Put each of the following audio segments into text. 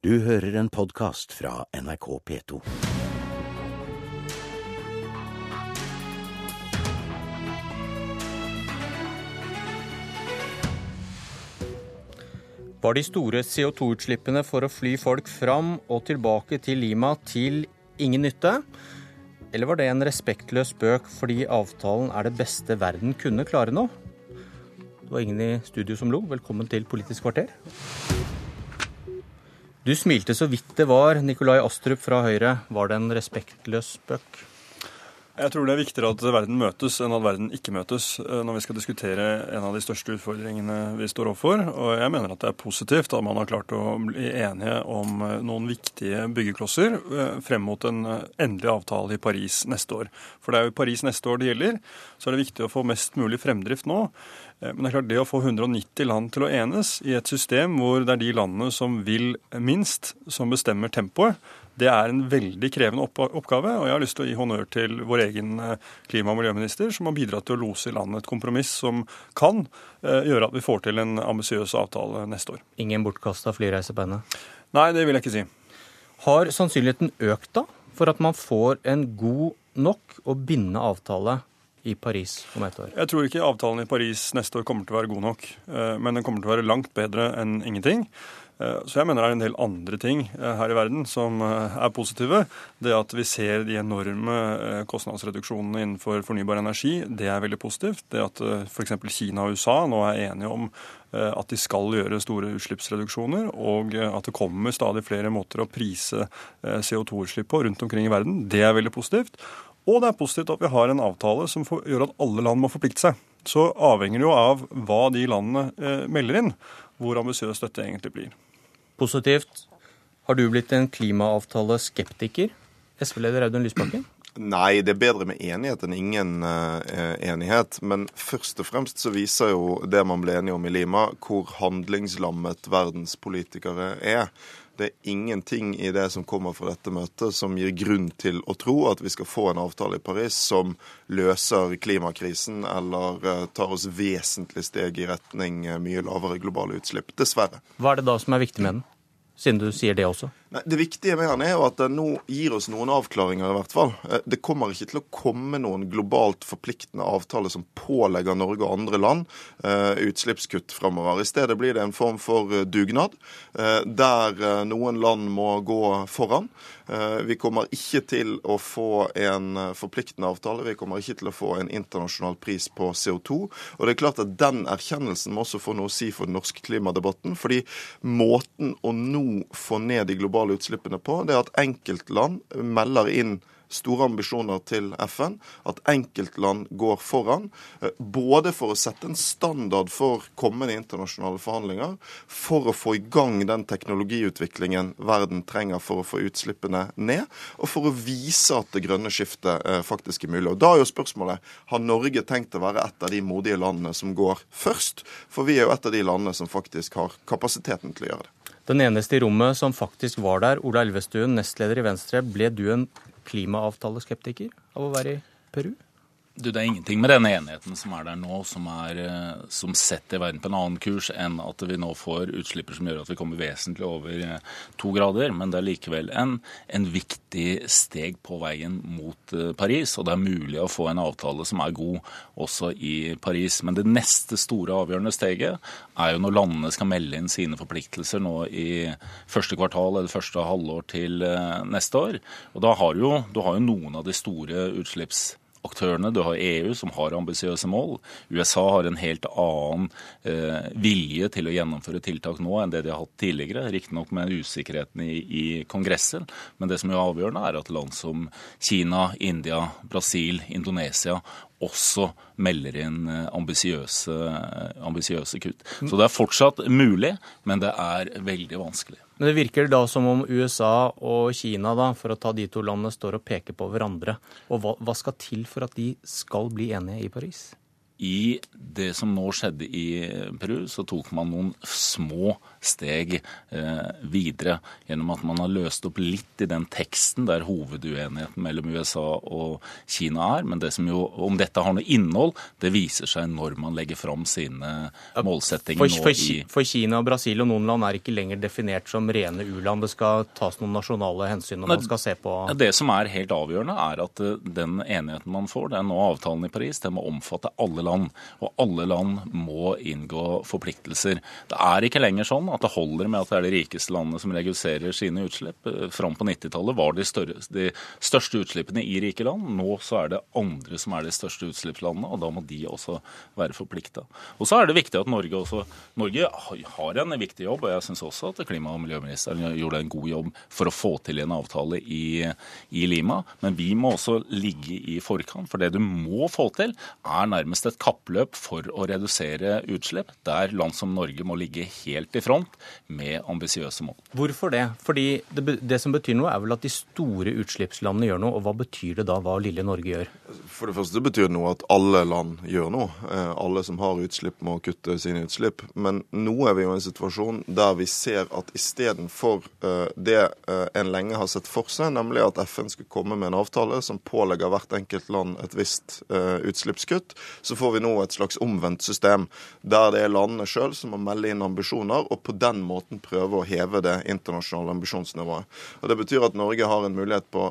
Du hører en podkast fra NRK P2. Var de store CO2-utslippene for å fly folk fram og tilbake til Lima til ingen nytte? Eller var det en respektløs spøk fordi avtalen er det beste verden kunne klare nå? Det var ingen i studio som lo. Velkommen til Politisk kvarter. Du smilte så vidt det var, Nikolai Astrup fra Høyre. Var det en respektløs spøk? Jeg tror det er viktigere at verden møtes enn at verden ikke møtes eh, når vi skal diskutere en av de største utfordringene vi står overfor. Og jeg mener at det er positivt at man har klart å bli enige om eh, noen viktige byggeklosser eh, frem mot en endelig avtale i Paris neste år. For det er jo Paris neste år det gjelder. Så er det viktig å få mest mulig fremdrift nå. Men det er klart det å få 190 land til å enes i et system hvor det er de landene som vil minst, som bestemmer tempoet, det er en veldig krevende oppgave, og jeg har lyst til å gi honnør til vår egen eh, klima- og miljøminister, som har bidratt til å lose i landet et kompromiss som kan eh, gjøre at vi får til en ambisiøs avtale neste år. Ingen bortkasta flyreise på henne? Nei, det vil jeg ikke si. Har sannsynligheten økt da, for at man får en god nok og bindende avtale i Paris om et år? Jeg tror ikke avtalen i Paris neste år kommer til å være god nok. Eh, men den kommer til å være langt bedre enn ingenting. Eh, så jeg mener det er en del andre ting eh, her i verden som er positive. Det at vi ser de enorme kostnadsreduksjonene innenfor fornybar energi, det er veldig positivt. Det at f.eks. Kina og USA nå er enige om at de skal gjøre store utslippsreduksjoner, og at det kommer stadig flere måter å prise CO2-utslipp på rundt omkring i verden, det er veldig positivt. Og det er positivt at vi har en avtale som gjør at alle land må forplikte seg. Så avhenger det jo av hva de landene melder inn, hvor ambisiøst dette egentlig blir positivt. Har du blitt en klimaavtaleskeptiker? SV-leder Audun Lysbakken? Nei, det er bedre med enighet enn ingen eh, enighet. Men først og fremst så viser jo det man ble enige om i Lima, hvor handlingslammet verdens politikere er. Det er ingenting i det som kommer fra dette møtet som gir grunn til å tro at vi skal få en avtale i Paris som løser klimakrisen eller uh, tar oss vesentlig steg i retning uh, mye lavere globale utslipp. Dessverre. Hva er det da som er viktig med den? Siden du sier det også. Nei, det viktige med han er jo at den nå gir oss noen avklaringer, i hvert fall. Eh, det kommer ikke til å komme noen globalt forpliktende avtale som pålegger Norge og andre land uh, utslippskutt framover. I stedet blir det en form for uh, dugnad, der noen land må gå foran. Vi kommer ikke til å få en forpliktende avtale. Vi kommer ikke til å få en internasjonal pris på CO2. Og det er klart at den erkjennelsen må også få noe å si for den norske klimadebatten. fordi måten å nå få ned de globale globale utslippene på, det er at enkeltland melder inn store ambisjoner til FN, at enkeltland går foran. Eh, både for å sette en standard for kommende internasjonale forhandlinger, for å få i gang den teknologiutviklingen verden trenger for å få utslippene ned, og for å vise at det grønne skiftet eh, faktisk er mulig. Og Da er jo spørsmålet har Norge tenkt å være et av de modige landene som går først? For vi er jo et av de landene som faktisk har kapasiteten til å gjøre det. Den eneste i rommet som faktisk var der, Ola Elvestuen, nestleder i Venstre. Ble du en klimaavtaleskeptiker av å være i Peru? Du, Det er ingenting med denne enigheten som er der nå, som, er, eh, som, setter verden på en annen kurs enn at vi nå får utslipper som gjør at vi kommer vesentlig over eh, to grader. Men det er likevel en, en viktig steg på veien mot eh, Paris. Og det er mulig å få en avtale som er god også i Paris. Men det neste store avgjørende steget er jo når landene skal melde inn sine forpliktelser nå i første kvartal eller første halvår til neste år. Og da har jo, du har jo noen av de store utslipps aktørene. Du har EU, som har ambisiøse mål. USA har en helt annen eh, vilje til å gjennomføre tiltak nå enn det de har hatt tidligere. Riktignok med usikkerheten i, i Kongressen, men det som er avgjørende, er at land som Kina, India, Brasil, Indonesia også melder inn eh, ambisiøse, ambisiøse kutt. Så det er fortsatt mulig, men det er veldig vanskelig. Men det virker da som om USA og Kina, da, for å ta de to landene, står og peker på hverandre. Og hva, hva skal til for at de skal bli enige i Paris? I det som nå skjedde i Peru, så tok man noen små steg eh, videre gjennom at man har løst opp litt i den teksten der hoveduenigheten mellom USA og Kina er. Men det som jo, om dette har noe innhold, det viser seg når man legger fram sine målsettinger for, for, i for Kina, Brasil og noen land er ikke lenger definert som rene u-land. Det skal tas noen nasjonale hensyn når man skal se på Det som er helt avgjørende, er at eh, den enigheten man får, den nå avtalen i Paris, den må omfatte alle land. Og alle land må inngå forpliktelser. Det er ikke lenger sånn at det holder med at det er de rikeste landene som reduserer sine utslipp. Eh, fram på 90-tallet var de, større, de, største utslippene i rike land. Nå så er det andre som er de største utslippslandene, og da må de også være forplikta. Og så er det viktig at Norge også Norge har en viktig jobb, og jeg syns også at klima- og miljøministeren gjorde en god jobb for å få til en avtale i, i Lima. Men vi må også ligge i forkant. For det du må få til, er nærmest et kappløp for å redusere utslipp, der land som Norge må ligge helt i front med ambisiøse mål. Hvorfor det? Fordi det, det, som betyr noe, er vel at de store utslippslandene gjør noe. Og hva betyr det da hva lille Norge gjør? For det første betyr det noe at alle land gjør noe. Eh, alle som har utslipp, må kutte sine utslipp. Men nå er vi jo i en situasjon der vi ser at istedenfor eh, det eh, en lenge har sett for seg, nemlig at FN skulle komme med en avtale som pålegger hvert enkelt land et visst utslippskutt, så får vi nå et slags omvendt system, der det er landene sjøl som må melde inn ambisjoner, og på den måten prøve å heve det internasjonale ambisjonsnivået. Og Det betyr at Norge har en mulighet på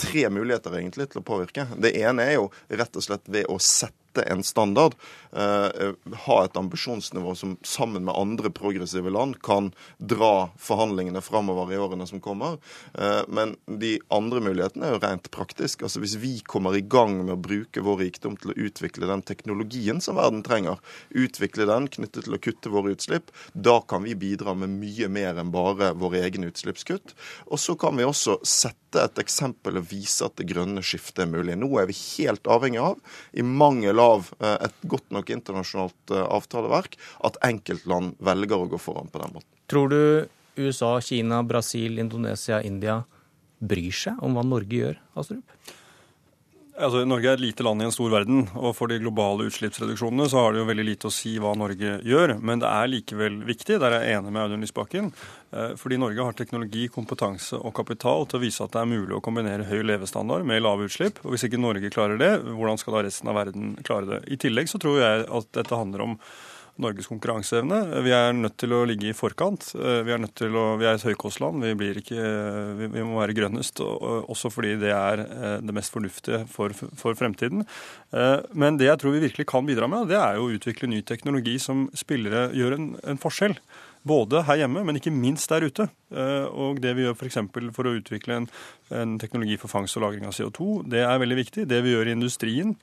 tre muligheter egentlig til å påvirke. Det ene er jo rett og slett ved å sette en standard. Eh, ha et ambisjonsnivå som sammen med andre progressive land kan dra forhandlingene framover i årene som kommer. Eh, men de andre mulighetene er jo rent praktisk. Altså Hvis vi kommer i gang med å bruke vår rikdom til å utvikle den teknologien som verden trenger, utvikle den knyttet til å kutte våre utslipp, da kan vi bidra med mye mer enn bare våre egne utslippskutt. Og så kan vi også sette et eksempel og vise at det grønne skiftet er mulig. Nå er vi helt avhengig av, i mangel av eh, et godt nok internasjonalt eh, avtaleverk at enkeltland velger å gå foran på den måten. Tror du USA, Kina, Brasil, Indonesia, India bryr seg om hva Norge gjør, Astrup? Altså, Norge er et lite land i en stor verden, og for de globale utslippsreduksjonene så har det jo veldig lite å si hva Norge gjør. Men det er likevel viktig, der er jeg enig med Audun Lysbakken, eh, fordi Norge har teknologi, kompetanse og kapital til å vise at det er mulig å kombinere høy levestandard med lave utslipp. Og hvis ikke Norge klarer det, hvordan skal da resten av verden klare det? I tillegg så tror jeg at dette handler om Norges konkurranseevne. Vi er nødt til å ligge i forkant. Eh, vi er, nødt til å, vi er et høykostland. Vi, ikke, vi, må være grønnest, også fordi det er eh, det mest fornuftige for, for, fremtiden. Eh, men det jeg tror vi virkelig kan bidra med, det er jo å utvikle ny teknologi som spillere gjør en, en forskjell. Både her hjemme, men ikke minst der ute. Og det vi gjør f.eks. For, for å utvikle en, en teknologi for fangst og lagring av CO2, det er veldig viktig. Det vi gjør i industrien,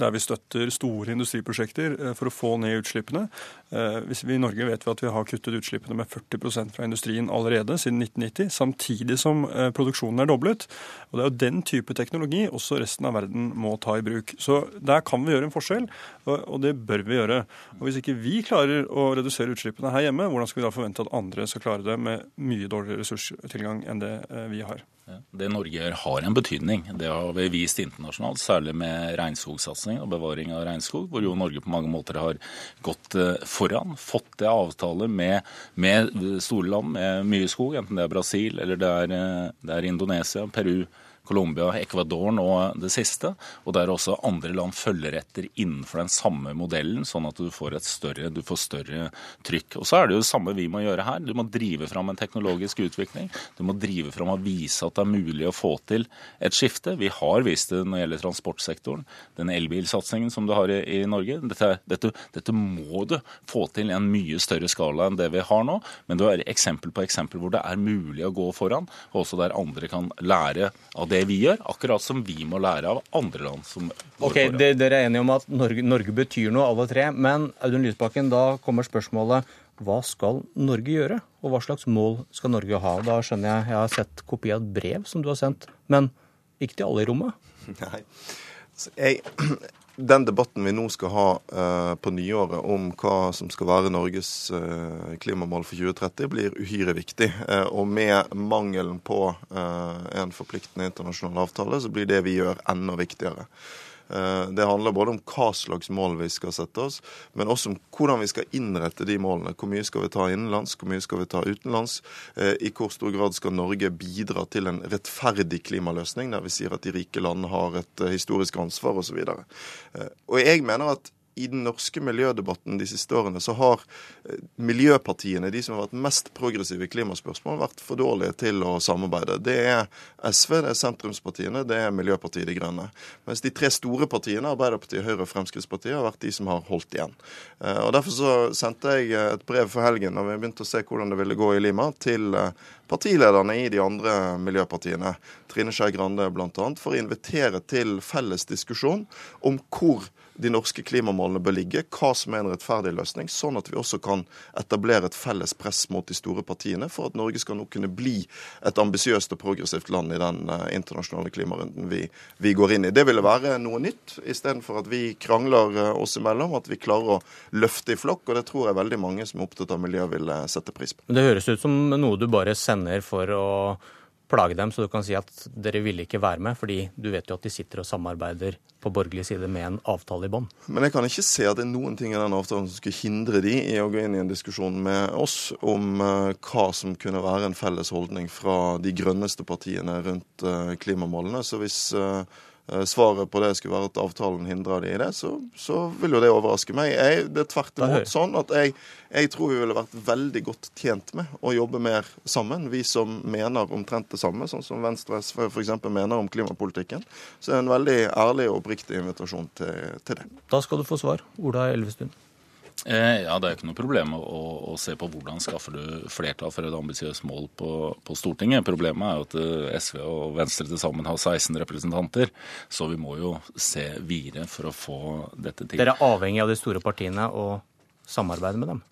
der vi støtter store industriprosjekter eh, for å få ned utslippene. Eh, I Norge vet vi at vi har kuttet utslippene med 40% fra industrien allerede siden 1990, samtidig som eh, produksjonen er doblet. Og Det er jo den type teknologi også resten av verden må ta i bruk. Så Der kan vi gjøre en forskjell, og det bør vi gjøre. Og Hvis ikke vi klarer å redusere utslippene her hjemme, hvordan skal vi da forvente at andre skal klare det med mye dårligere ressurstilgang enn det vi har? Det Norge gjør, har en betydning. Det har vi vist internasjonalt, særlig med regnskogsatsing og bevaring av regnskog, hvor jo Norge på mange måter har gått eh, foran. Fått til avtaler med, med, store land med mye skog, enten det er Brasil eller det er, eh, det er Indonesia, Peru. Colombia, Ecuador nå det siste, og der også andre land følger etter innenfor den samme modellen, sånn at du får større, du får større trykk. Og Så er det jo det samme vi må gjøre her. Du må drive fram en teknologisk utvikling. Du må drive fram og vise at det er mulig å få til et skifte. Vi har vist det når det gjelder transportsektoren. Den elbilsatsingen som du har i, i Norge. Dette, dette, dette, må du få til i en mye større skala enn det vi har nå. Men det er eksempel på eksempel hvor det er mulig å gå foran, og også der andre kan lære av det det vi gjør, akkurat som vi må lære av andre land. som Ok, Dere er enige om at Norge, Norge betyr noe, alle tre. Men Audun Lysbakken, da kommer spørsmålet hva skal Norge gjøre? Og hva slags mål skal Norge ha? Da skjønner jeg jeg har sett kopi av et brev som du har sendt, men ikke til alle i rommet? Nei. Jeg, den debatten vi nå skal ha uh, på nyåret om hva som skal være Norges uh, klimamål for 2030, blir uhyre viktig. Uh, og med mangelen på en forpliktende internasjonal avtale, så blir det vi gjør, enda viktigere. Eh, det handler både om hva slags mål vi skal sette oss, men også om hvordan vi skal innrette de målene. Hvor mye skal vi ta innenlands, hvor mye skal vi ta utenlands? Eh, I hvor stor grad skal Norge bidra til en rettferdig klimaløsning, der vi sier at de rike landene har et historisk ansvar osv. Og jeg mener at i den norske miljødebatten de siste årene så har eh, miljøpartiene, de som har vært mest progressive i klimaspørsmål, vært for dårlige til å samarbeide. Det er SV, det er sentrumspartiene, det er Miljøpartiet De Grønne. Mens de tre store partiene, Arbeiderpartiet, Høyre og Fremskrittspartiet, har vært de som har holdt igjen. Eh, og Derfor så sendte jeg et brev for helgen når vi begynte å se hvordan det ville gå i Lima, til eh, partilederne i de andre miljøpartiene, Trine Skei Grande bl.a., for å invitere til felles diskusjon om hvor de norske klimamålene bør ligge, hva som er en rettferdig løsning, sånn at vi også kan etablere et felles press mot de store partiene for at Norge skal nå kunne bli et ambisiøst og progressivt land i den uh, internasjonale klimarunden vi, vi, går inn i. Det ville være noe nytt, istedenfor at vi krangler uh, oss imellom, at vi klarer å løfte i flokk. og Det tror jeg veldig mange som er opptatt av miljø, vil sette pris på. Det høres ut som noe du bare sender for å plage dem, så du kan si at dere ville ikke være med, fordi du vet jo at de sitter og samarbeider på borgerlig side med en avtale i bånn. Men jeg kan ikke se at det er noen ting i den avtalen som skulle hindre de i å gå inn i en diskusjon med oss om uh, hva som kunne være en felles holdning fra de grønneste partiene rundt uh, klimamålene. Så hvis Eh, svaret på det skulle være at avtalen hindrer de i det, så, så vil jo det overraske meg. Jeg, det er tvert imot sånn at jeg, jeg, tror vi ville vært veldig godt tjent med å jobbe mer sammen, vi som mener omtrent det samme, sånn som Venstre og SV f.eks. mener om klimapolitikken. Så det er en veldig ærlig og oppriktig invitasjon til, til det. Da skal du få svar. Ola Elvestuen. Eh, ja, Det er ikke noe problem å, å, se på hvordan skaffer du flertall for et ambisiøst mål på, på, Stortinget. Problemet er jo at eh, SV og Venstre til sammen har 16 representanter. Så vi må jo se videre for å få dette til. Dere er avhengig av de store partiene og samarbeide med dem?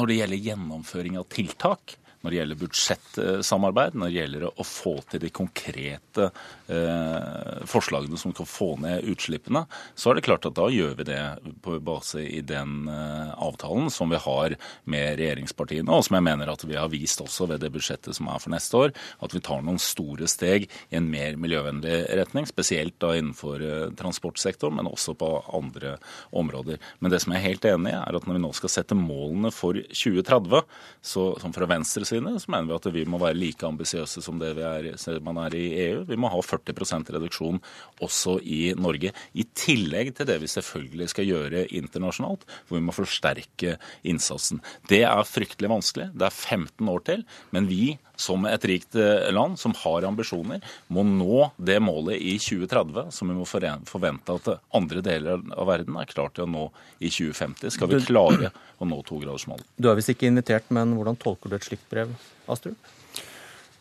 Når det gjelder gjennomføring av tiltak, når det gjelder budsjettsamarbeid, når det gjelder å få til de konkrete eh, forslagene som kan få ned utslippene, så er det klart at da gjør vi det på base i den eh, avtalen som vi har med regjeringspartiene, og som jeg mener at vi har vist også ved det budsjettet som er for neste år, at vi tar noen store steg i en mer miljøvennlig retning, spesielt da innenfor eh, transportsektoren, men også på andre områder. Men det som jeg er helt enig i, er at når vi nå skal sette målene for 2030, så, som fra Venstres sine, så mener vi at vi må være like ambisiøse som det er, man er i EU. Vi må ha 40% reduksjon også i Norge. I tillegg til det vi selvfølgelig skal gjøre internasjonalt, hvor vi må forsterke innsatsen. Det er fryktelig vanskelig. Det er 15 år til. Men vi som et rikt eh, land som har ambisjoner, må nå det målet i 2030 som vi må forvente at andre deler av verden er klart til å nå i 2050. Skal vi klare å nå togradersmålet. Du er visst ikke invitert, men hvordan tolker du et slikt brev, Astrup?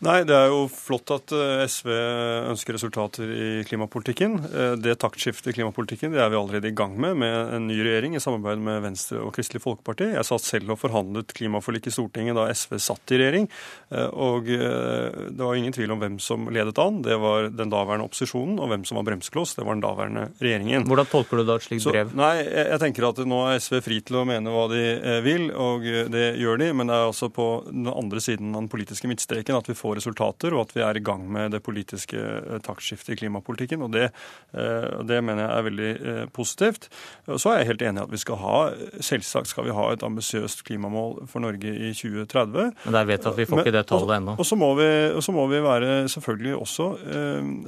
Nei, det er jo flott at eh, SV ønsker resultater i klimapolitikken. Eh, det taktskiftet i klimapolitikken det er vi allerede i gang med, med en ny regjering i samarbeid med Venstre og Kristelig Folkeparti. Jeg satt selv og forhandlet klimaforlik i Stortinget da SV satt i regjering. Eh, og det var ingen tvil om hvem som ledet an. Det var den daværende opposisjonen, og hvem som var bremsekloss. Det var den daværende regjeringen. Hvordan tolker du da et slikt brev? Så, nei, jeg tenker at nå er SV fri til å mene hva de vil, og det gjør de. Men det er altså på den andre siden av den politiske midtstreken at vi får resultater, og at vi er i gang med det politiske eh, taktskiftet i klimapolitikken. og Det, eh, det mener jeg er veldig eh, positivt. Så er jeg helt enig i at vi skal ha selvsagt skal vi ha et ambisiøst klimamål for Norge i 2030. Men der vet vi at vi får ikke det tallet ennå. Og så må, må, vi være selvfølgelig også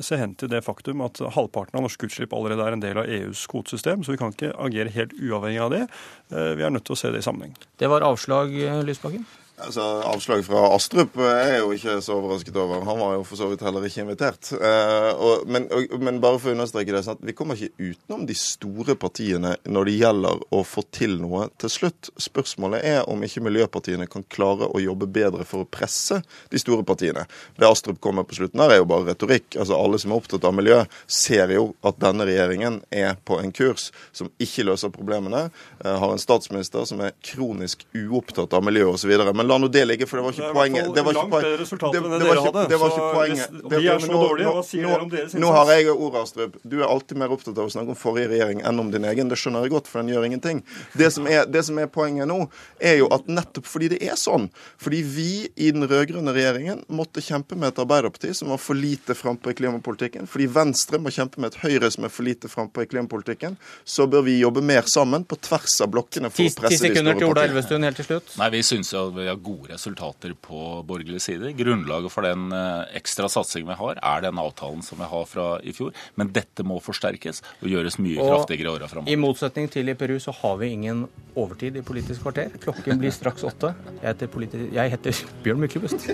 se hen til det faktum at halvparten av norske utslipp allerede er en del av EUs kvotesystem, så vi kan ikke agere helt uavhengig av det. Vi er nødt til å se det i sammenheng. Det var avslag, Lysbakken? Altså, Avslag fra Astrup er jeg jo ikke så overrasket over. Han var jo for så vidt heller ikke invitert. Eh, og, men, og, men, bare for å understreke det, sånn vi kommer ikke utenom de store partiene når det gjelder å få til noe til slutt. Spørsmålet er om ikke miljøpartiene kan klare å jobbe bedre for å presse de store partiene. Det Astrup kommer på slutten her, er jo bare retorikk. Altså Alle som er opptatt av miljø, ser jo at denne regjeringen er på en kurs som ikke løser problemene. Eh, har en statsminister som er kronisk uopptatt av miljø osv. Men la nå det ligge, for det var ikke poenget. Det var ikke langt bedre resultater enn det var dere ikke- hadde. Det var ikke poenget. hvis Det- vi er så dårlige, hva sier dere om deres Nå har jeg ordet, Astrup. Du er alltid mer opptatt av å snakke om forrige regjering enn om din egen. Det skjønner jeg godt, for den gjør ingenting. Det som er, det som er poenget nå, er jo at nettopp fordi det er sånn, fordi vi i den rød-grønne regjeringen måtte kjempe med et Arbeiderparti som var for lite frampå i klimapolitikken, fordi Venstre må kjempe med et Høyre som er for lite frampå i klimapolitikken, så bør vi jobbe mer sammen på tvers av blokkene for å presse de store partiene. Nei, Vi syns jo at vi har gode resultater på borgerlig side. Grunnlaget for den eh, ekstra satsingen vi har, er den avtalen som vi har fra i fjor. Men dette må forsterkes og gjøres mye Og kraftigere i åra I motsetning til i Peru så har vi ingen overtid i Politisk kvarter. Klokken blir straks åtte. Jeg heter, politi jeg heter Bjørn Myklebust.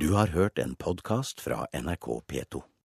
Du har hørt en podkast fra NRK P2.